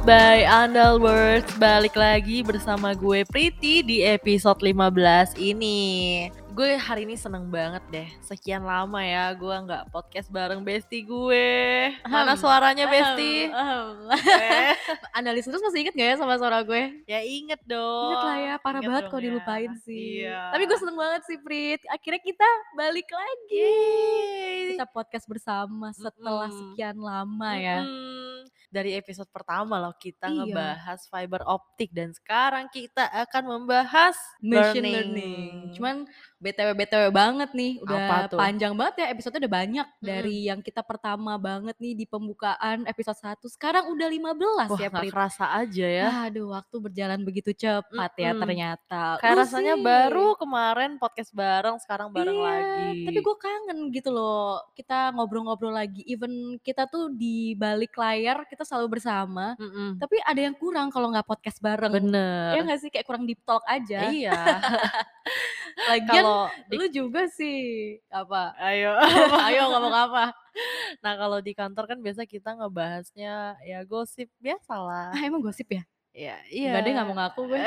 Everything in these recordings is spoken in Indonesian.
Powered by Andalwords Balik lagi bersama gue Priti di episode 15 ini Gue hari ini seneng banget deh Sekian lama ya gue nggak podcast bareng bestie gue Mana suaranya. Eh, Analis terus masih inget gak ya sama suara gue? ya inget dong Ingat lah ya, parah Inget banget kalau ya. dilupain sih. Iya Tapi gue seneng banget sih Prit. Akhirnya kita balik lagi. Yeay. Kita podcast bersama setelah Mm-mm. sekian lama ya. Mm-mm. Dari episode pertama loh kita Iya. ngebahas fiber optik dan sekarang kita akan membahas Machine learning. learning. Cuman BTW BTW banget nih, Apa udah tuh? panjang banget ya episode udah banyak Mm-mm. dari yang kita pertama banget nih di pembukaan episode 1. Sekarang udah 15 Wah ya Prit. kerasa aja ya. Aduh, waktu berjalan begitu cepat ya Mm-mm. ternyata. Kayak rasanya sih. baru kemarin podcast bareng, sekarang bareng Iya, lagi. tapi gue kangen gitu loh. Kita ngobrol-ngobrol lagi. Even kita tuh di balik layar kita selalu bersama. Mm-mm. Tapi ada yang kurang kalau nggak podcast bareng. Ya Bener. nggak sih kayak kurang deep talk aja. Iya. Lagian Kalau di lu juga sih apa? ayo. Ayo ngomong apa? Nah kalau di kantor kan biasa kita ngebahasnya ya gosip biasa lah. Ah emang gosip ya? Ya iya. Enggak deh nggak mau ngaku gue.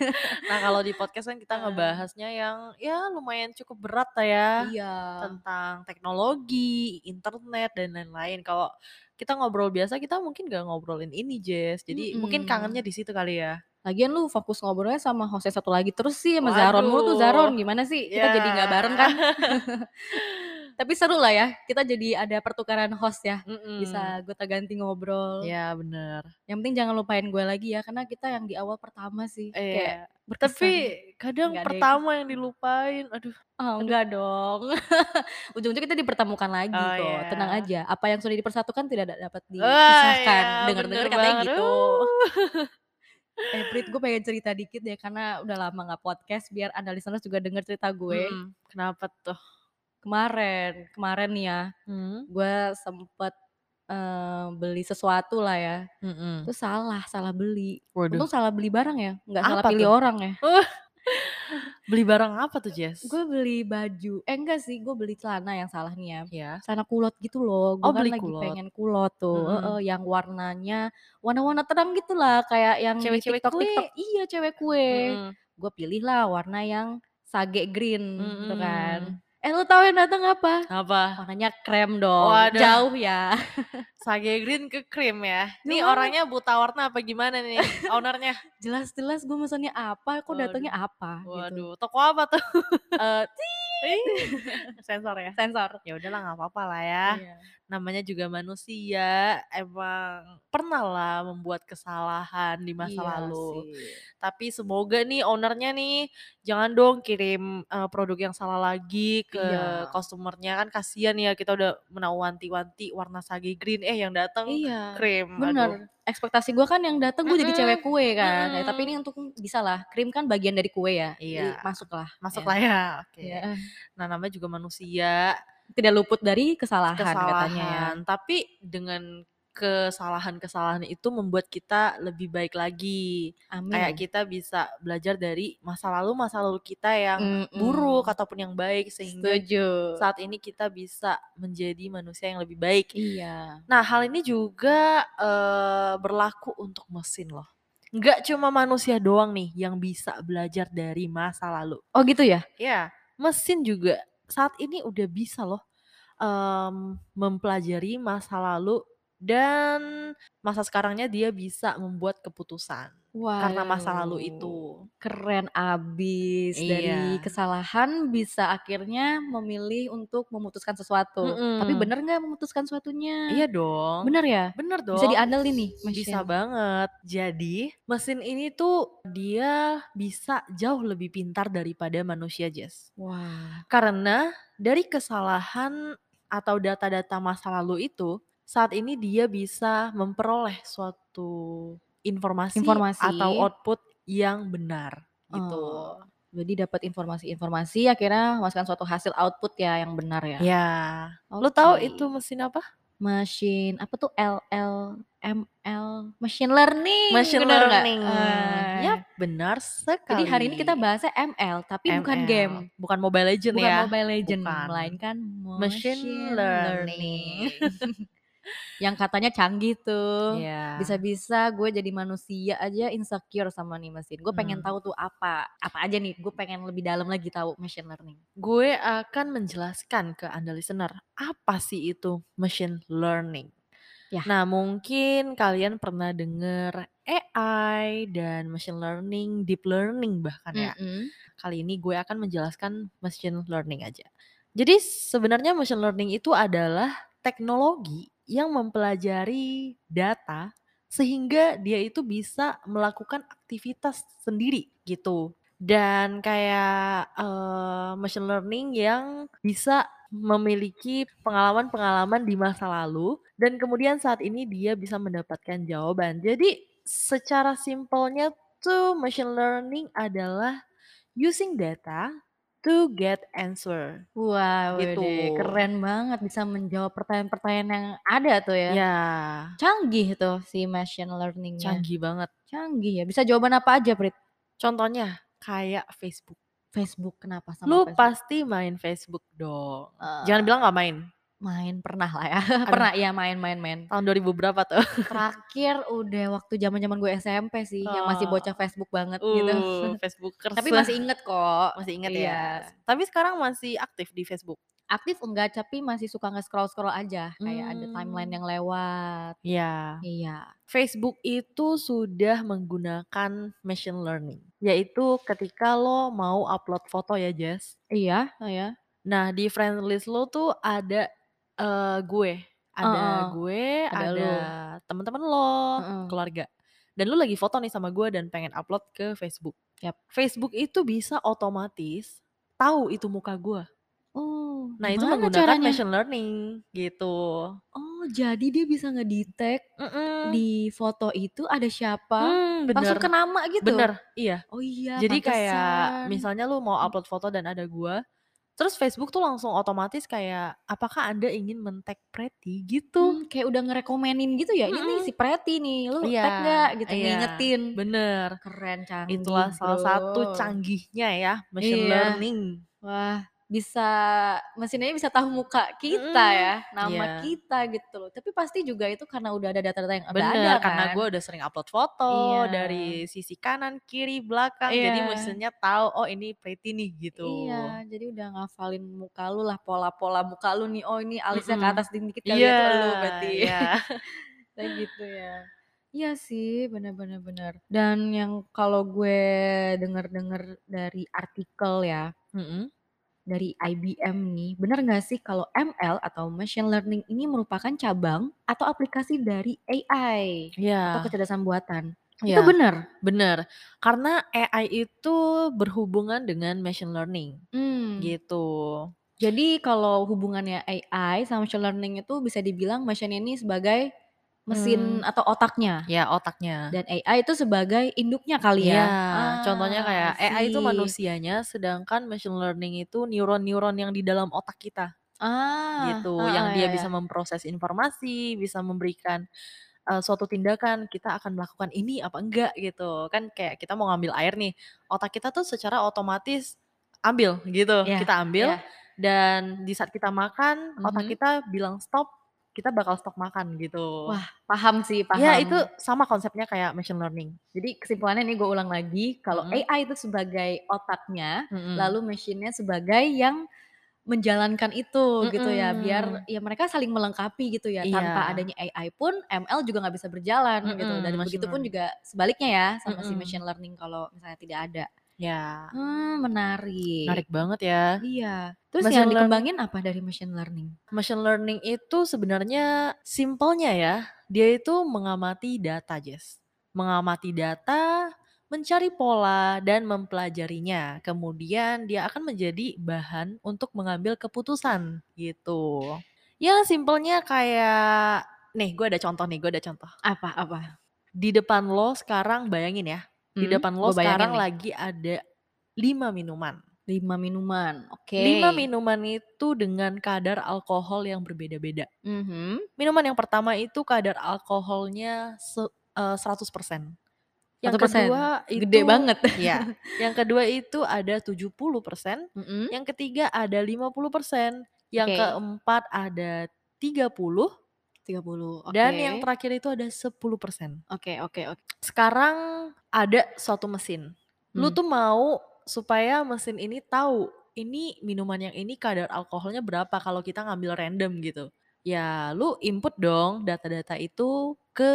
Nah kalau di podcast kan kita Ah. ngebahasnya yang ya lumayan cukup berat lah ya. Iya. Tentang teknologi, internet dan lain-lain. Kalau kita ngobrol biasa kita mungkin gak ngobrolin ini Jess. Jadi mungkin Mm-mm. kangennya di situ kali ya. Lagian lu fokus ngobrolnya sama hostnya satu lagi terus sih sama Zaron mulu tuh Zaron Waduh. gimana sih kita jadi nggak Ya. bareng kan tapi seru lah ya kita jadi ada pertukaran host ya Mm-mm. bisa gue ganti ngobrol Ya bener. yang penting jangan lupain gue lagi ya karena kita yang di awal pertama sih kayak Iya. berkesan Tapi kadang Nggak deh. pertama yang dilupain. Aduh. oh enggak dong ujung-ujung kita dipertemukan lagi Oh, kok iya. tenang aja apa yang sudah dipersatukan tidak da- dapat Wah, dipisahkan ya, dengar-dengar bener katanya banget. gitu eh Prit gue pengen cerita dikit deh karena udah lama nggak podcast biar anda listeners juga denger cerita gue Mm-mm. Kenapa tuh? Kemarin kemarin nih ya Hmm? gue sempet eh, beli sesuatu lah ya Mm-mm. itu salah salah beli Waduh. untung salah beli barang ya nggak salah pilih tuh? orang ya Uh, beli barang apa tuh Jess? gue beli baju eh enggak sih gue beli celana yang salah nih ya Ya. celana kulot gitu loh gue Oh, kan beli lagi kulot. pengen kulot tuh Mm-mm. Heeh, yang warnanya warna-warna terang gitu lah kayak yang Cewek-cewek TikTok kue. TikTok iya cewek kue Mm-mm. gue pilih lah warna yang sage green gitu kan Mm-mm. Eh lu tahu yang datang apa Apa? warnanya krem dong Waduh. jauh ya Sage green ke krim ya. Nih Gimana? orangnya buta warna apa gimana nih ownernya? jelas-jelas gue mesennya apa kok datangnya apa gitu Waduh, toko apa tuh? Eh, Ih, Sensor ya. sensor Ya udahlah nggak apa-apa lah ya. Iya. Namanya juga manusia emang pernah lah membuat kesalahan di masa Iya lalu sih. tapi semoga nih ownernya nih jangan dong kirim uh, produk yang salah lagi ke Iya. customernya kan kasihan ya kita udah menawanti-wanti warna sage green eh yang datang Iya, krim bener. Ekspektasi gue kan yang datang gue jadi cewek kue kan. Eh, tapi mm-mm. ini untuk bisa lah. Krim kan bagian dari kue ya. Iya. Jadi masuk lah. masuk ya. ya oke Iya. nah namanya juga manusia Tidak luput dari kesalahan, katanya ya. kesalahan tapi dengan kesalahan-kesalahan itu membuat kita lebih baik lagi Amin. kayak kita bisa belajar dari masa lalu masa lalu kita yang buruk Mm-mm. ataupun yang baik sehingga Setuju. saat ini kita bisa menjadi manusia yang lebih baik. Iya. Nah hal ini juga eh, berlaku untuk mesin loh. Nggak cuma manusia doang nih yang bisa belajar dari masa lalu. Oh gitu ya? Ya mesin juga saat ini udah bisa loh em, mempelajari masa lalu dan masa sekarangnya dia bisa membuat keputusan karena masa lalu itu. Wow, Keren abis. Dari Iya. kesalahan bisa akhirnya memilih untuk memutuskan sesuatu. Tapi Mm-mm. bener nggak memutuskan suatunya? Iya dong. Bener ya? Bener dong. Bisa diandelin nih Bisa banget. Jadi, mesin ini tuh dia bisa jauh lebih pintar daripada manusia, Jess. Wah. Karena dari kesalahan atau data-data masa lalu itu, saat ini dia bisa memperoleh suatu informasi, Informasi. atau output yang benar gitu. Oh, jadi dapat informasi-informasi akhirnya menghasilkan suatu hasil output ya yang benar ya. Ya, lo tahu itu mesin apa? Mesin apa tuh ML machine learning. Machine nggak? learning. Eh, Yap, benar sekali. Jadi hari ini kita bahasnya ML tapi bukan ML. game. Bukan Mobile Legend Bukan ya. Mobile Legend, Bukan. melainkan Machine learning. Yang katanya canggih tuh. Iya. Bisa-bisa gue jadi manusia aja insecure sama nih mesin. Gue pengen Mmm. tahu tuh apa, apa aja nih, gue pengen lebih dalam lagi tahu machine learning. Gue akan menjelaskan ke Anda listener, apa sih itu machine learning. Yah. Nah, mungkin kalian pernah denger AI dan machine learning, deep learning bahkan ya. Mhm. Kali ini gue akan menjelaskan machine learning aja. Jadi sebenarnya machine learning itu adalah teknologi yang mempelajari data sehingga dia itu bisa melakukan aktivitas sendiri gitu. Dan kayak, eee, machine learning yang bisa memiliki pengalaman-pengalaman di masa lalu dan kemudian saat ini dia bisa mendapatkan jawaban. Jadi secara simpelnya tuh machine learning adalah using data to get answer. Wah, Gitu. widih keren banget bisa menjawab pertanyaan-pertanyaan yang ada tuh ya. Ya, Canggih tuh si machine learning-nya. canggih banget. Canggih ya, bisa jawaban apa aja, Prit? Contohnya kayak Facebook. Facebook, kenapa sama Lu Facebook? pasti main Facebook dong. Eee, Jangan bilang nggak main. Main pernah lah ya, Aduh. pernah ya main main main. Tahun 2000 berapa tuh? Terakhir udah waktu zaman-zaman gue SMP sih, yang masih Oh. bocah Facebook banget gitu. Uh, Facebookers. Tapi masih inget kok. Masih inget Iya. ya? Tapi sekarang masih aktif di Facebook? Aktif enggak, tapi masih suka nge-scroll-scroll aja, kayak ada timeline yang lewat. Iya. Iya. Facebook itu sudah menggunakan machine learning, yaitu ketika lo mau upload foto ya, Jas. Iya, iya. Nah, di friend list lo tuh ada, eee, gue, ada gue, Ada ada lu. temen-temen lo, Heeh. keluarga. Dan lu lagi foto nih sama gue dan pengen upload ke Facebook. Yap. Facebook itu bisa otomatis tahu itu muka gue. Oh, Nah, itu gimana menggunakan caranya? machine learning, gitu. Oh, jadi dia bisa ngedetect Mhm. di foto itu ada siapa, Mmm, langsung bener. ke nama gitu? Bener, iya. Oh iya, Jadi kayak pantesan. misalnya lu mau upload foto dan ada gua, terus Facebook tuh langsung otomatis kayak, "Apakah Anda ingin men-tag Preti?" Gitu. Mmm, kayak udah ngerekomenin gitu ya, "Ini nih si Preti nih, lu Iya, tag nggak?" Gitu, iya, ngingetin. bener. Keren, canggih, Itulah salah satu canggihnya ya machine Iya. learning. Wah, bisa mesinnya bisa tahu muka kita Mhm, ya, nama iya. kita gitu loh. Tapi pasti juga itu karena udah ada data-data yang udah ada Bener, kan? karena gua udah sering upload foto Iya. dari sisi kanan, kiri, belakang, jadi Iya. mesinnya tahu, "Oh ini Preti nih," gitu. Iya, jadi udah ngafalin muka lu lah, pola-pola muka lu nih, "Oh ini alisnya ke Mhm. atas dikit kali ya," Iya, itu elu berarti. iya. Kayak gitu ya. Iya sih, bener bener bener. Dan yang kalau gue denger-denger dari artikel ya, Mhm. Dari IBM nih, bener nggak sih kalau ML atau machine learning ini merupakan cabang atau aplikasi dari AI atau Iya. kecerdasan buatan? Itu Iya, bener? bener. Karena AI itu berhubungan dengan machine learning, Mmm. gitu. Jadi kalau hubungannya AI sama machine learning itu bisa dibilang machine ini sebagai mesin Mmm. atau otaknya? Ya, otaknya. Dan AI itu sebagai induknya kali ya? contohnya Ah, kayak I AI itu manusianya, sedangkan machine learning itu neuron-neuron yang di dalam otak kita. Ah, Gitu, heeh, yang dia ya bisa ya. memproses informasi, bisa memberikan, eee, suatu tindakan, kita akan melakukan ini apa enggak gitu. Kan kayak kita mau ngambil air nih, otak kita tuh secara otomatis ambil gitu, Iya, kita ambil iya. dan di saat kita makan, otak Mhm. kita bilang stop, kita bakal stop makan gitu. Wah, paham sih, Ya itu paham. sama konsepnya kayak machine learning. Jadi kesimpulannya nih gue ulang lagi, kalau Mhm. AI itu sebagai otaknya, Mhm. lalu machine-nya sebagai yang menjalankan itu gitu ya, biar ya mereka saling melengkapi gitu ya, tanpa Iya. adanya AI pun ML juga nggak bisa berjalan gitu, Mhm, dan begitupun learning. juga sebaliknya ya sama si Mhm. machine learning kalau misalnya tidak ada. Ya. Mmm, menarik. Menarik banget ya. Iya. Terus Machine yang dikembangin apa dari machine learning? Machine learning itu sebenarnya simpelnya ya, dia itu mengamati data, Jas. Mengamati data, mencari pola dan mempelajarinya. Kemudian dia akan menjadi bahan untuk mengambil keputusan, gitu. Ya simpelnya kayak nih gue ada contoh nih, gue ada contoh. Apa apa? Di depan lo sekarang bayangin ya, di Hmm, depan lo sekarang nih. lagi ada 5 minuman. 5 minuman, oke. 5 minuman itu dengan kadar alkohol yang berbeda-beda. Mhm. Minuman yang pertama itu kadar alkoholnya se eee, 100%. Yang 1%? kedua itu Gede banget. iya, yang kedua itu ada 70%, Mhm. yang ketiga ada 50%, yang Oke. keempat ada 30, 30, Dan yang oke. terakhir itu ada 10%. Oke oke ok Sekarang ada suatu mesin, lu Mmm. tuh mau supaya mesin ini tahu, ini minuman yang ini kadar alkoholnya berapa kalau kita ngambil random gitu. Ya lu input dong data-data itu ke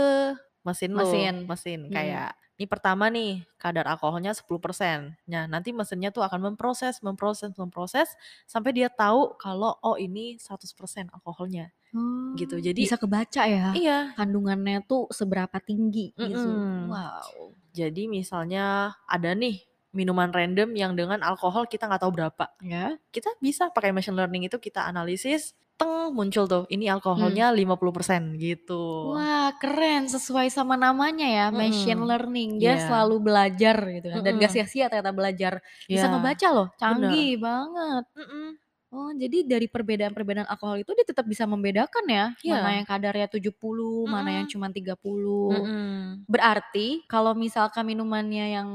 mesin lu, Mesin, mesin mhm. kayak, "Ini pertama nih kadar alkoholnya 10%." Nah nanti mesinnya tuh akan memproses memproses memproses sampai dia tahu kalau, "Oh ini 100% alkoholnya." Gitu Oh, jadi bisa kebaca ya iya. kandungannya tuh seberapa tinggi gitu, Mhm. wow. Jadi misalnya ada nih minuman random yang dengan alkohol kita nggak tahu berapa, Ya. kita bisa pakai machine learning itu kita analisis, muncul tuh ini alkoholnya 50% gitu. Wah keren sesuai sama namanya ya machine Mhm, learning dia iya. selalu belajar gitu kan dan gak sia-sia ternyata belajar, bisa Iya, ngebaca loh bener, canggih banget. mhm. Oh jadi dari perbedaan-perbedaan alkohol itu dia tetap bisa membedakan ya mana yang kadarnya 70 mana yang cuman 30. Mhm. Berarti kalau misalkan minumannya yang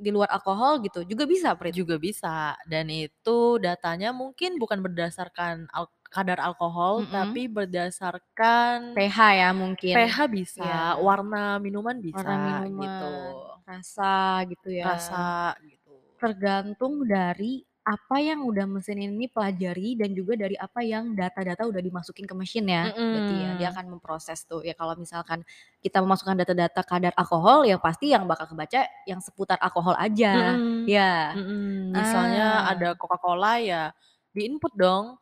di luar alkohol gitu juga bisa Prit? Juga bisa dan itu datanya mungkin bukan berdasarkan al kadar alkohol Mhm. tapi berdasarkan pH ya mungkin, pH bisa, warna minuman Warna bisa minuman, gitu. rasa gitu ya. Rasa gitu. Tergantung dari apa yang udah mesin ini pelajari dan juga dari apa yang data-data udah dimasukin ke mesin ya. Berarti ya dia akan memproses tuh. Ya kalau misalkan kita memasukkan data-data kadar alkohol ya pasti yang bakal kebaca yang seputar alkohol aja, Mhm, ya? mhm, misalnya ada Ah. Coca-Cola ya di-input dong,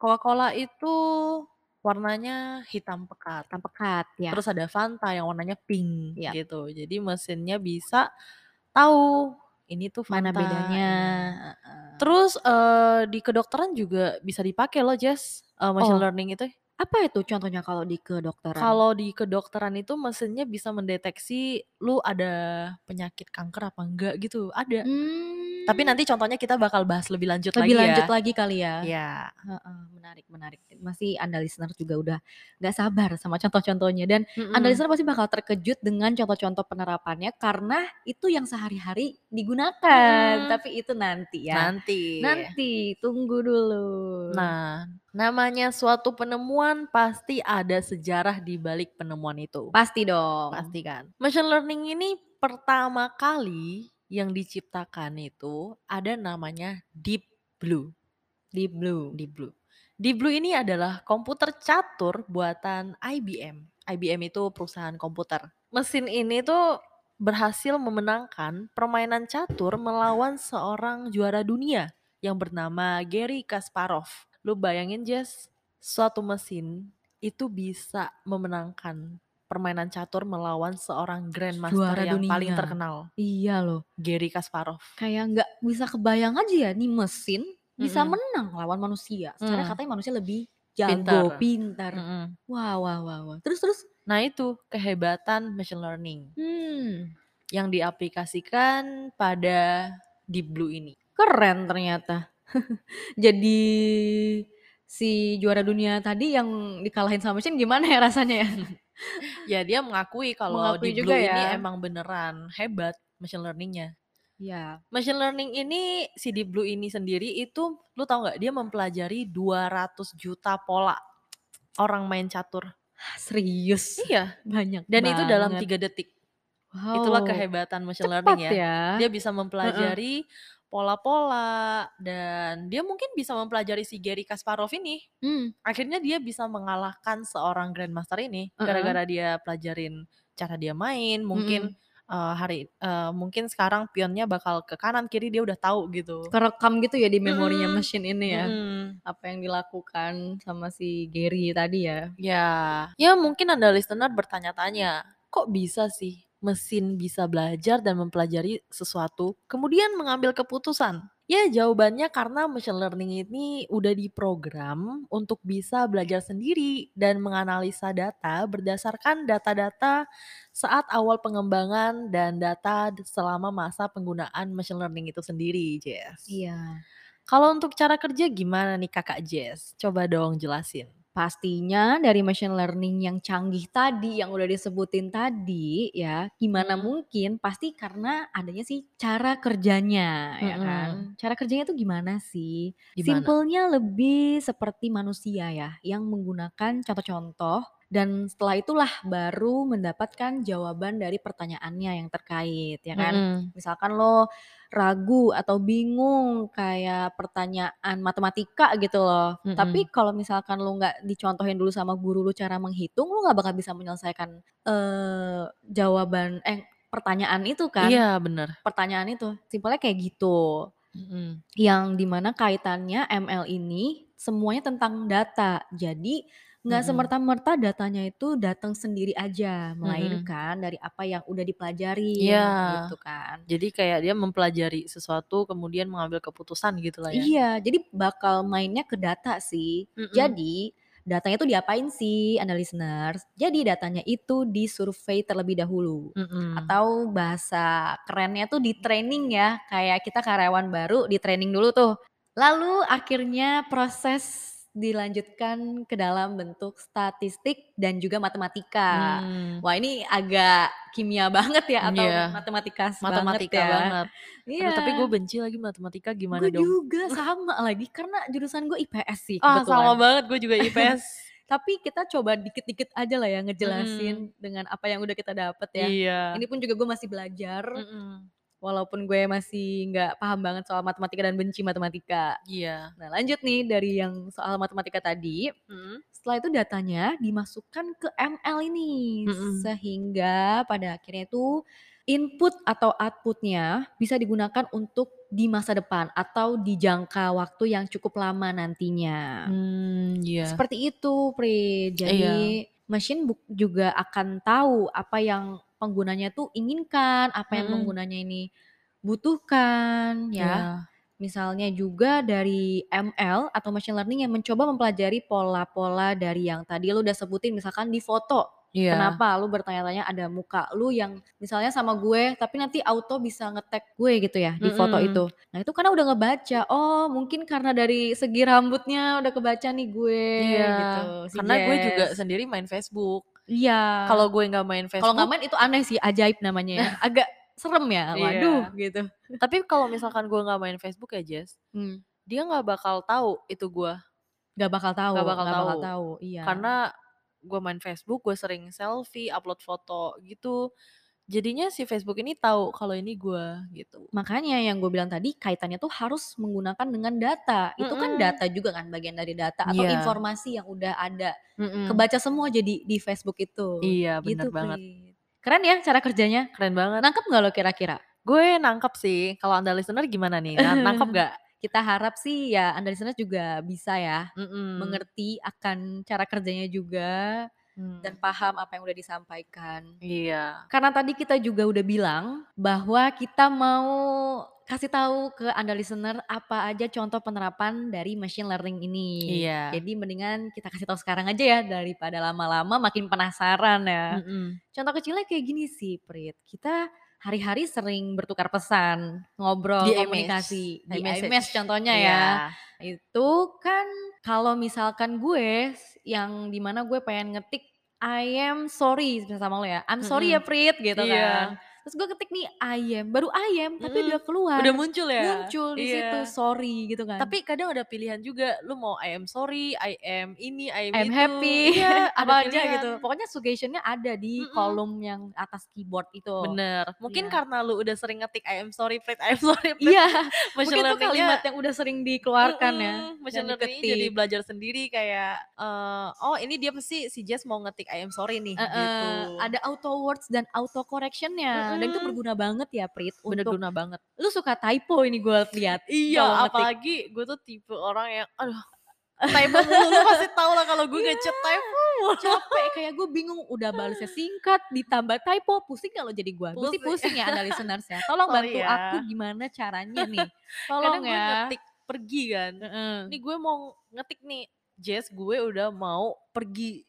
Coca-Cola itu warnanya hitam pekat, Hitam pekat, ya. terus ada Fanta yang warnanya pink Yap. gitu. Jadi mesinnya bisa tahu ini tuh Mana Fanta, bedanya, iya. Terus, eee, di kedokteran juga bisa dipakai loh Jess, eee, machine Oh, learning itu. apa itu contohnya kalau di kedokteran? Kalau di kedokteran itu mesinnya bisa mendeteksi lu ada penyakit kanker apa enggak gitu, ada. Tapi nanti contohnya kita bakal bahas lebih lanjut Lebih lagi lanjut ya. lagi kali ya, Iya. menarik menarik pasti anda listener juga udah gak sabar sama contoh-contohnya dan anda Mhm. listener pasti bakal terkejut dengan contoh-contoh penerapannya karena itu yang sehari-hari digunakan Mhm. tapi itu nanti ya, Nanti. nanti tunggu dulu. Nah, namanya suatu penemuan pasti ada sejarah di balik penemuan itu. Pasti dong. Pasti kan. Machine learning ini pertama kali yang diciptakan itu ada namanya Deep Blue. Deep Blue. Deep Blue. Deep Blue ini adalah komputer catur buatan IBM. IBM itu perusahaan komputer. Mesin ini tuh berhasil memenangkan permainan catur melawan seorang juara dunia yang bernama Garry Kasparov. Lu bayangin Jess, suatu mesin itu bisa memenangkan permainan catur melawan seorang grandmaster Juara yang paling dunia, terkenal, iya loh. Garry Kasparov. Kayak gak bisa kebayang aja ya nih mesin bisa Mhm. menang lawan manusia, secara Mmm. katanya manusia lebih jago, pintar. mhm. Wah wah wah wah, terus terus? Nah itu kehebatan machine learning. Mmm. Yang diaplikasikan pada Deep Blue ini. Keren ternyata. Jadi si juara dunia tadi yang dikalahin sama mesin gimana ya rasanya ya? Ya dia mengakui kalau Mengakui juga Blue ini ya. emang beneran hebat machine learning-nya. Iya. Machine learning ini, si Deep Blue ini sendiri itu lu tahu nggak dia mempelajari 200 juta pola orang main catur. Serius? Iya, Banyak dan itu dalam banget. 3 detik. Itulah Wow, kehebatan machine cepat learning ya. ya, Dia bisa mempelajari pola-pola dan dia mungkin bisa mempelajari si Garry Kasparov ini. Mmm. Akhirnya dia bisa mengalahkan seorang grandmaster ini gara-gara dia pelajarin cara dia main mungkin, Mhm. eee, hari eee, mungkin sekarang pionnya bakal ke kanan kiri dia udah tahu gitu. Kerekam gitu ya di memorinya Mhm, mesin ini ya, mhm. apa yang dilakukan sama si Garry tadi ya. Ya, ya mungkin anda listener bertanya-tanya, kok bisa sih mesin bisa belajar dan mempelajari sesuatu kemudian mengambil keputusan? Ya jawabannya karena machine learning ini udah diprogram untuk bisa belajar sendiri dan menganalisa data berdasarkan data-data saat awal pengembangan dan data selama masa penggunaan machine learning itu sendiri Jess. Iya. Kalau untuk cara kerja gimana nih Kakak Jess? Coba dong jelasin. Pastinya dari machine learning yang canggih tadi yang udah disebutin tadi ya, gimana Mhm. mungkin pasti karena adanya sih cara kerjanya ya Mhm. kan. Cara kerjanya itu gimana sih? Gimana? Simpelnya lebih seperti manusia ya yang menggunakan contoh-contoh Dan setelah itulah baru mendapatkan jawaban dari pertanyaannya yang terkait, ya kan. Mhm. Misalkan lo ragu atau bingung kayak pertanyaan matematika gitu loh, tapi Mhm. kalau misalkan lo nggak dicontohin dulu sama guru lo cara menghitung, lo nggak bakal bisa menyelesaikan, eee, jawaban eh, pertanyaan itu kan. Iya, bener. Pertanyaan itu, simpelnya kayak gitu. Mhm. Yang di mana kaitannya ML ini semuanya tentang data. Jadi nggak Mhm. semerta-merta datanya itu datang sendiri aja, melainkan dari apa yang udah Iya. dipelajarin, gitu kan. Jadi kayak dia mempelajari sesuatu kemudian mengambil keputusan gitulah ya. Iya, jadi bakal mainnya ke data sih. Mhm. Jadi, datanya itu diapain sih anda listeners, jadi datanya itu disurvei terlebih dahulu Mhm. atau bahasa kerennya tuh di-training ya, kayak kita karyawan baru di-training dulu tuh. Lalu akhirnya proses dilanjutkan ke dalam bentuk statistik dan juga matematika. Mmm. Wah ini agak kimia banget ya atau Iya. matematikas banget Matematika ya. banget. Aduh tapi gue Iya. benci lagi matematika gimana Gue dong? juga, sama lagi karena jurusan gue IPS sih Ah, sama kebetulan. banget gue juga IPS. Tapi kita coba dikit-dikit aja lah ya ngejelasin dengan apa yang udah kita dapet ya. Iya. Ini pun juga gue masih belajar, Mhm. Walaupun gue masih nggak paham banget soal matematika dan benci matematika. Iya. Nah lanjut nih dari yang soal matematika tadi, Mhm. setelah itu datanya dimasukkan ke ML ini, Mhm. sehingga pada akhirnya itu input atau output-nya bisa digunakan untuk di masa depan atau di jangka waktu yang cukup lama nantinya. Mmm, iya. Seperti itu Iya. jadi mesin buk juga akan tahu apa yang penggunanya tuh inginkan, apa yang Mhm. penggunanya ini butuhkan ya. Iya. Misalnya juga dari ML atau machine learning yang mencoba mempelajari pola-pola dari yang tadi lu udah sebutin misalkan di foto. Iya. Kenapa lu bertanya-tanya ada muka lu yang misalnya sama gue, tapi nanti auto bisa nge-tag gue gitu ya di foto Mhm. itu. Nah itu karena udah ngebaca, oh mungkin karena dari segi rambutnya udah kebaca nih gue Iya, gitu, si karena gue juga sendiri main Facebook. Iya. Kalau gue nggak main Kalau nggak Facebook main itu aneh sih, ajaib namanya ya. Agak serem ya, waduh Iya. gitu. Tapi kalau misalkan gue nggak main Facebook ya Jess, Mmm. dia nggak bakal tahu itu gue. Nggak bakal tahu Nggak bakal bakal tahu. tahu, iya. Karena gue main Facebook, gue sering selfie, upload foto gitu. Jadinya si Facebook ini tahu kalau ini gue, gitu. Makanya yang gue bilang tadi kaitannya tuh harus menggunakan dengan data. Itu kan Mhm. data juga kan, bagian dari data atau Iya. informasi yang udah ada. Mhm. Kebaca semua jadi di Facebook itu, Iya, bener gitu banget. Keren ya cara kerjanya? Keren banget. Nangkep nggak lo kira-kira? Gue nangkep sih, kalau anda listener gimana nih, na nangkep nggak? Kita harap sih ya anda listeners juga bisa ya, Mhm. mengerti akan cara kerjanya juga, dan Mmm. paham apa yang udah disampaikan. Iya. Karena tadi kita juga udah bilang, bahwa kita mau kasih tahu ke anda listener apa aja contoh penerapan dari machine learning ini. Iya. Jadi mendingan kita kasih tahu sekarang aja ya, daripada lama-lama makin penasaran ya. Mhm. Contoh kecilnya kayak gini sih Prit, kita hari-hari sering bertukar pesan, ngobrol, Di komunikasi di iMessage. iMessage contohnya ya. Itu kan kalau misalkan gue yang di mana gue pengen ngetik, "I am sorry" sama lo ya, "I'm sorry ya Mhm. Prit" gitu kan. Terus gue ketik nih "I am," baru "I am" tapi udah Mhm. keluar, Udah muncul ya? muncul di situ Iya. sorry gitu kan. Tapi kadang ada pilihan juga, lu mau I am sorry, I am ini, I am I'm itu. happy, Iya, apa aja gitu. Pokoknya suggestion-nya ada di Mhm. kolom yang atas keyboard itu. Bener. Mungkin Iya. karena lu udah sering ngetik I am sorry Prit, I am sorry Prit. Iya, mungkin itu kalimat yang udah sering dikeluarkan ya, Mhm. dan Machine learning-nya jadi belajar sendiri kayak, eee, oh ini dia pasti si Jess mau ngetik I am sorry nih, gitu. Heeh, ada auto words dan auto correction-nya, dan itu berguna banget ya Prit untuk Berguna banget. lu suka typo ini gue lihat Iya, kalau apalagi gue tuh tipe orang yang, aduh typo mulu, lu pasti tau lah kalau gue Iya. nge-chat typo. Capek, kayak gue bingung udah balesnya singkat, ditambah typo, pusing lo jadi gue? Gue sih Pusing. ya anda listeners ya, tolong Sorry bantu ya. aku gimana caranya nih, tolong Kadang gue ya. ngetik pergi kan, Heeh. nih gue mau ngetik nih, Jess gue udah mau pergi.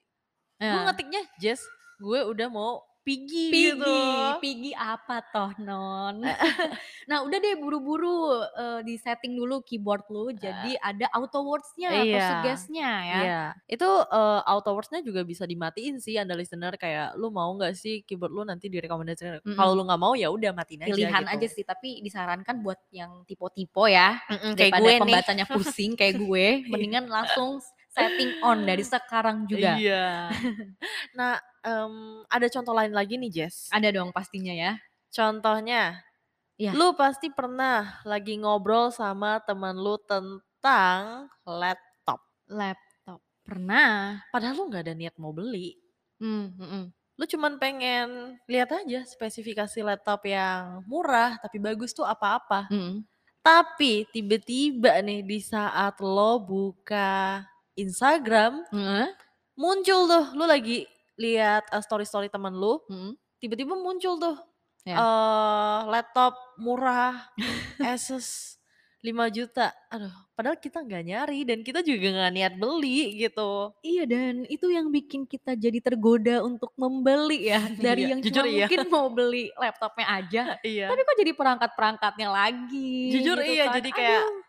Gue Nah. ngetiknya, Jess gue udah mau pigi, Pigi, gitu. pigi apa toh non? Nah udah deh buru-buru, eee, di-setting dulu keyboard lu, jadi ada auto words-nya atau Iya. suggest-nya ya. Iya. Itu, eee, auto words-nya juga bisa dimatiin sih anda listener, kayak lu mau nggak sih keyboard lu nanti direkomendasiin Mhm. kalau lu nggak mau ya udah matiin aja Pilihan gitu. aja sih, tapi disarankan buat yang tipe-tipe ya, Mhm, kayak daripada gue nih. pembacanya pusing kayak gue, mendingan langsung setting on dari sekarang juga. Iya. Nah, mmm, ada contoh lain lagi nih, Jess. Ada dong pastinya ya. Contohnya, Iya. lu pasti pernah lagi ngobrol sama temen lu tentang laptop. Laptop, pernah. Padahal lu nggak ada niat mau beli. Mmm, mhm. Lu cuman pengen lihat aja spesifikasi laptop yang murah tapi bagus tuh apa-apa. Mhm. Tapi tiba-tiba nih di saat lo buka Instagram, Heeh. muncul tuh lu lagi lihat, eee, story-story temen lu, Mhm. tiba-tiba muncul tuh, Ya. eee, laptop murah Asus 5.000.000. Aduh, padahal kita nggak nyari dan kita juga nggak niat beli gitu. Iya dan itu yang bikin kita jadi tergoda untuk membeli ya, dari Iya, yang jujur cuma iya. mungkin mau beli laptopnya aja, Iya. tapi kok jadi perangkat-perangkatnya lagi Jujur gitu iya, kan. jadi kayak, Aduh,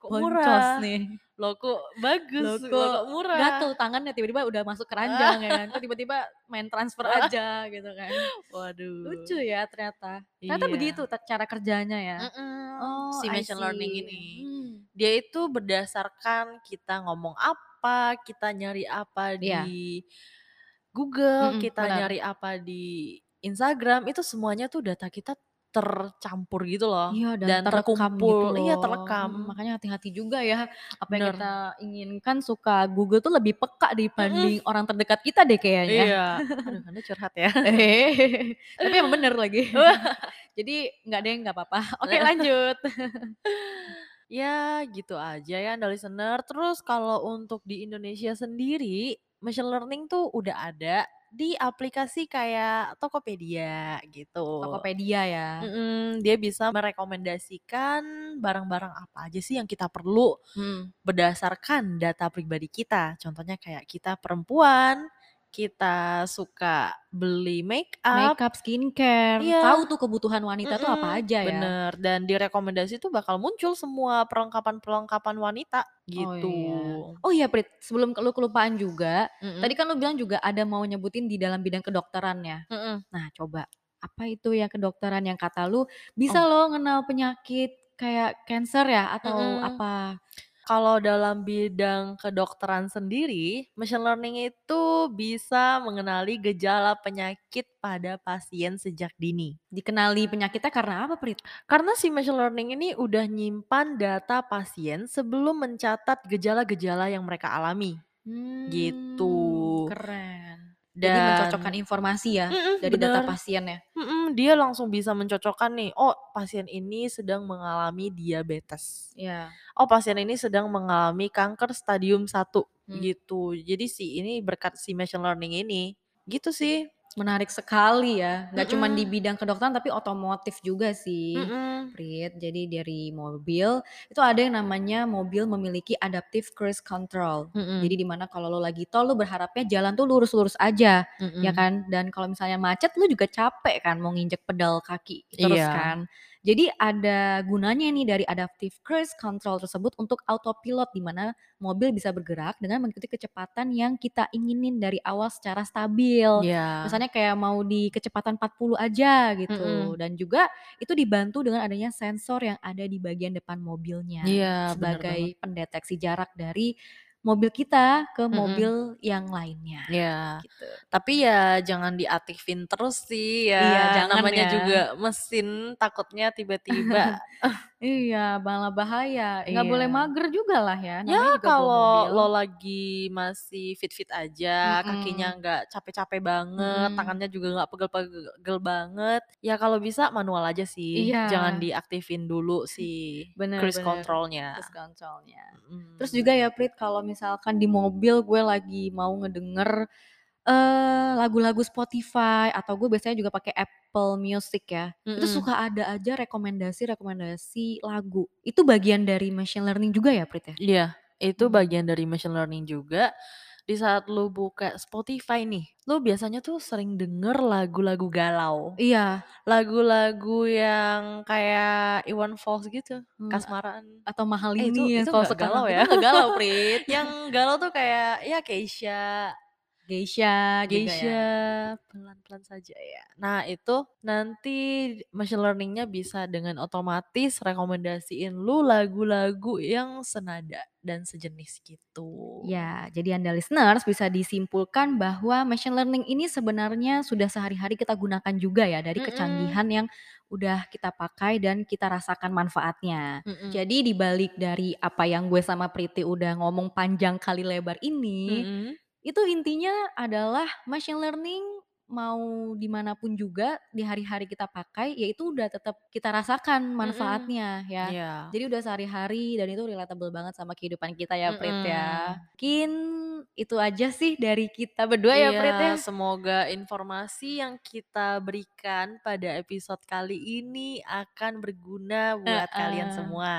kok murah, nih. Loh kok bagus, kok kok murah. gatel tangannya tiba-tiba udah masuk keranjang ya kan, tiba-tiba main transfer aja gitu kan. Waduh. Lucu ya ternyata. Ternyata Iya. begitu cara kerjanya ya? Mhm, Oh, si machine learning ini. Mmm. Dia itu berdasarkan kita ngomong apa, kita nyari apa di Google, Mhm, kita benar. nyari apa di Instagram, itu semuanya tuh data kita tercampur gitu loh Iya dan dan terekam gitu terkumpul iya, loh. terekam. Makanya hati-hati juga ya, apa yang Bener. kita inginkan suka Google tuh lebih peka dibanding Mhm. orang terdekat kita deh kayaknya. Iya. Aduh, Anda curhat ya. Tapi emang bener lagi. Jadi nggak deh, nggak apa-apa. Oke lanjut. Ya gitu aja ya Anda listener. Terus kalau untuk di Indonesia sendiri, machine learning tuh udah ada di aplikasi kayak Tokopedia gitu. Tokopedia ya? Mhm, dia bisa merekomendasikan barang-barang apa aja sih yang kita perlu Mhm. berdasarkan data pribadi kita. Contohnya kayak kita perempuan, kita suka beli make up. Makeup, skincare, Iya. tahu tuh kebutuhan wanita tuh apa aja ya? bener, dan di rekomendasi tuh bakal muncul semua perlengkapan-perlengkapan wanita, Oh gitu. iya. Oh iya Prit, sebelum lu kelupaan juga, tadi Mhm. kan lu bilang juga ada mau nyebutin di dalam bidang kedokteran ya? Mhm. Nah coba, apa itu yang kedokteran yang kata lu bisa Oh. loh ngenal penyakit kayak cancer ya atau Mhm. apa? Kalau dalam bidang kedokteran sendiri, machine learning itu bisa mengenali gejala penyakit pada pasien sejak dini. Dikenali penyakitnya karena apa Prit? Karena si machine learning ini udah nyimpan data pasien sebelum mencatat gejala-gejala yang mereka alami, gitu. Mmm, keren. Jadi Dan mencocokkan informasi ya mhm, dari data bener. pasien ya? Mhm, dia langsung bisa mencocokkan nih, oh pasien ini sedang mengalami diabetes. Iya. Oh pasien ini sedang mengalami kanker stadium 1, Hmm. gitu. Jadi si ini berkat si machine learning ini, gitu sih. Menarik sekali ya, nggak cuman di Mhm. bidang kedokteran tapi otomotif juga sih, Mhm. Prit. Jadi dari mobil, itu ada yang namanya mobil memiliki adaptive cruise control. Mhm. Jadi di mana kalau lu lagi tol, lu berharapnya jalan tuh lurus-lurus aja, ya Mhm. kan? Dan kalau misalnya macet lu juga capek kan mau nginjek pedal kaki terus Iya. kan. Jadi ada gunanya nih dari adaptive cruise control tersebut untuk autopilot di mana mobil bisa bergerak dengan mengikuti kecepatan yang kita inginin dari awal secara stabil. Iya. Misalnya kayak mau di kecepatan 40 aja gitu. Mhm. Dan juga itu dibantu dengan adanya sensor yang ada di bagian depan mobilnya, Iya, bener banget. sebagai pendeteksi jarak dari mobil kita ke mobil yang lainnya, Iya. gitu. Tapi ya jangan diaktifin terus sih ya, Iya, jangan namanya ya. juga mesin takutnya tiba-tiba Iya, malah bahaya, nggak boleh Iya. mager juga lah ya, Ya namanya juga bawa kalau lo lagi masih fit-fit aja, kakinya Mhm. nggak capek-capek banget, Mhm. tangannya juga nggak pegel-pegel banget, ya kalau bisa manual aja sih, Iya. jangan diaktifin dulu si Bener cruise bener, control-nya. cruise control-nya. Mhm. Terus juga ya Prit, kalau misalkan di mobil gue lagi mau ngedenger, eee, lagu-lagu Spotify atau gue biasanya juga pakai Apple Music ya, itu Mhm. suka ada aja rekomendasi-rekomendasi lagu. Itu bagian dari machine learning juga ya Prit ya? Iya, itu Mmm. bagian dari machine learning juga. Di saat lu buka Spotify nih, lu biasanya tuh sering denger lagu-lagu galau. Iya. Lagu-lagu yang kayak Iwan Fals gitu, a kasmaran. atau mahal Eh itu ini ya itu kalau sekarang, galau itu ya. nggak galau Prit. Yang galau tuh kayak ya Keisha, Geisha, juga ya. Geisha, pelan-pelan saja ya. Nah itu nanti machine learning-nya bisa dengan otomatis rekomendasiin lu lagu-lagu yang senada dan sejenis gitu. Ya, jadi Anda listeners bisa disimpulkan bahwa machine learning ini sebenarnya sudah sehari-hari kita gunakan juga ya dari Mhm. kecanggihan yang udah kita pakai dan kita rasakan manfaatnya. Mhm. Jadi dibalik dari apa yang gue sama Priti udah ngomong panjang kali lebar ini, Mhm. Itu intinya adalah machine learning mau di mana pun juga di hari-hari kita pakai, ya itu udah tetap kita rasakan manfaatnya ya. Iya. Jadi udah sehari-hari dan itu relatable banget sama kehidupan kita ya Prit ya. Mhm. Mungkin itu aja sih dari kita berdua ya Prit ya. Iya, semoga informasi yang kita berikan pada episode kali ini akan berguna buat kalian Heeh. semua.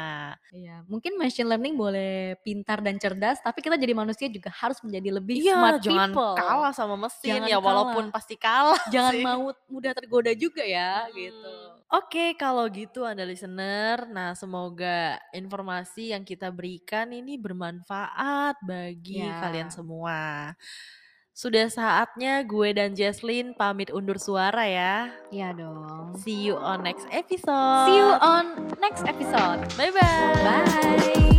Iya, mungkin machine learning boleh pintar dan cerdas, tapi kita jadi manusia juga harus menjadi lebih Iya, smart jangan people. kalah sama mesin Jangan ya walaupun kalah. pasti kalah Jangan sih. mau mudah tergoda juga ya, Mhm. gitu. Oke, kalau gitu Anda listener, nah semoga informasi yang kita berikan ini bermanfaat bagi Ya. kalian semua. Sudah saatnya gue dan Jesslyn pamit undur suara ya. Iya dong. See you on next episode. See you on next episode. Bye bye.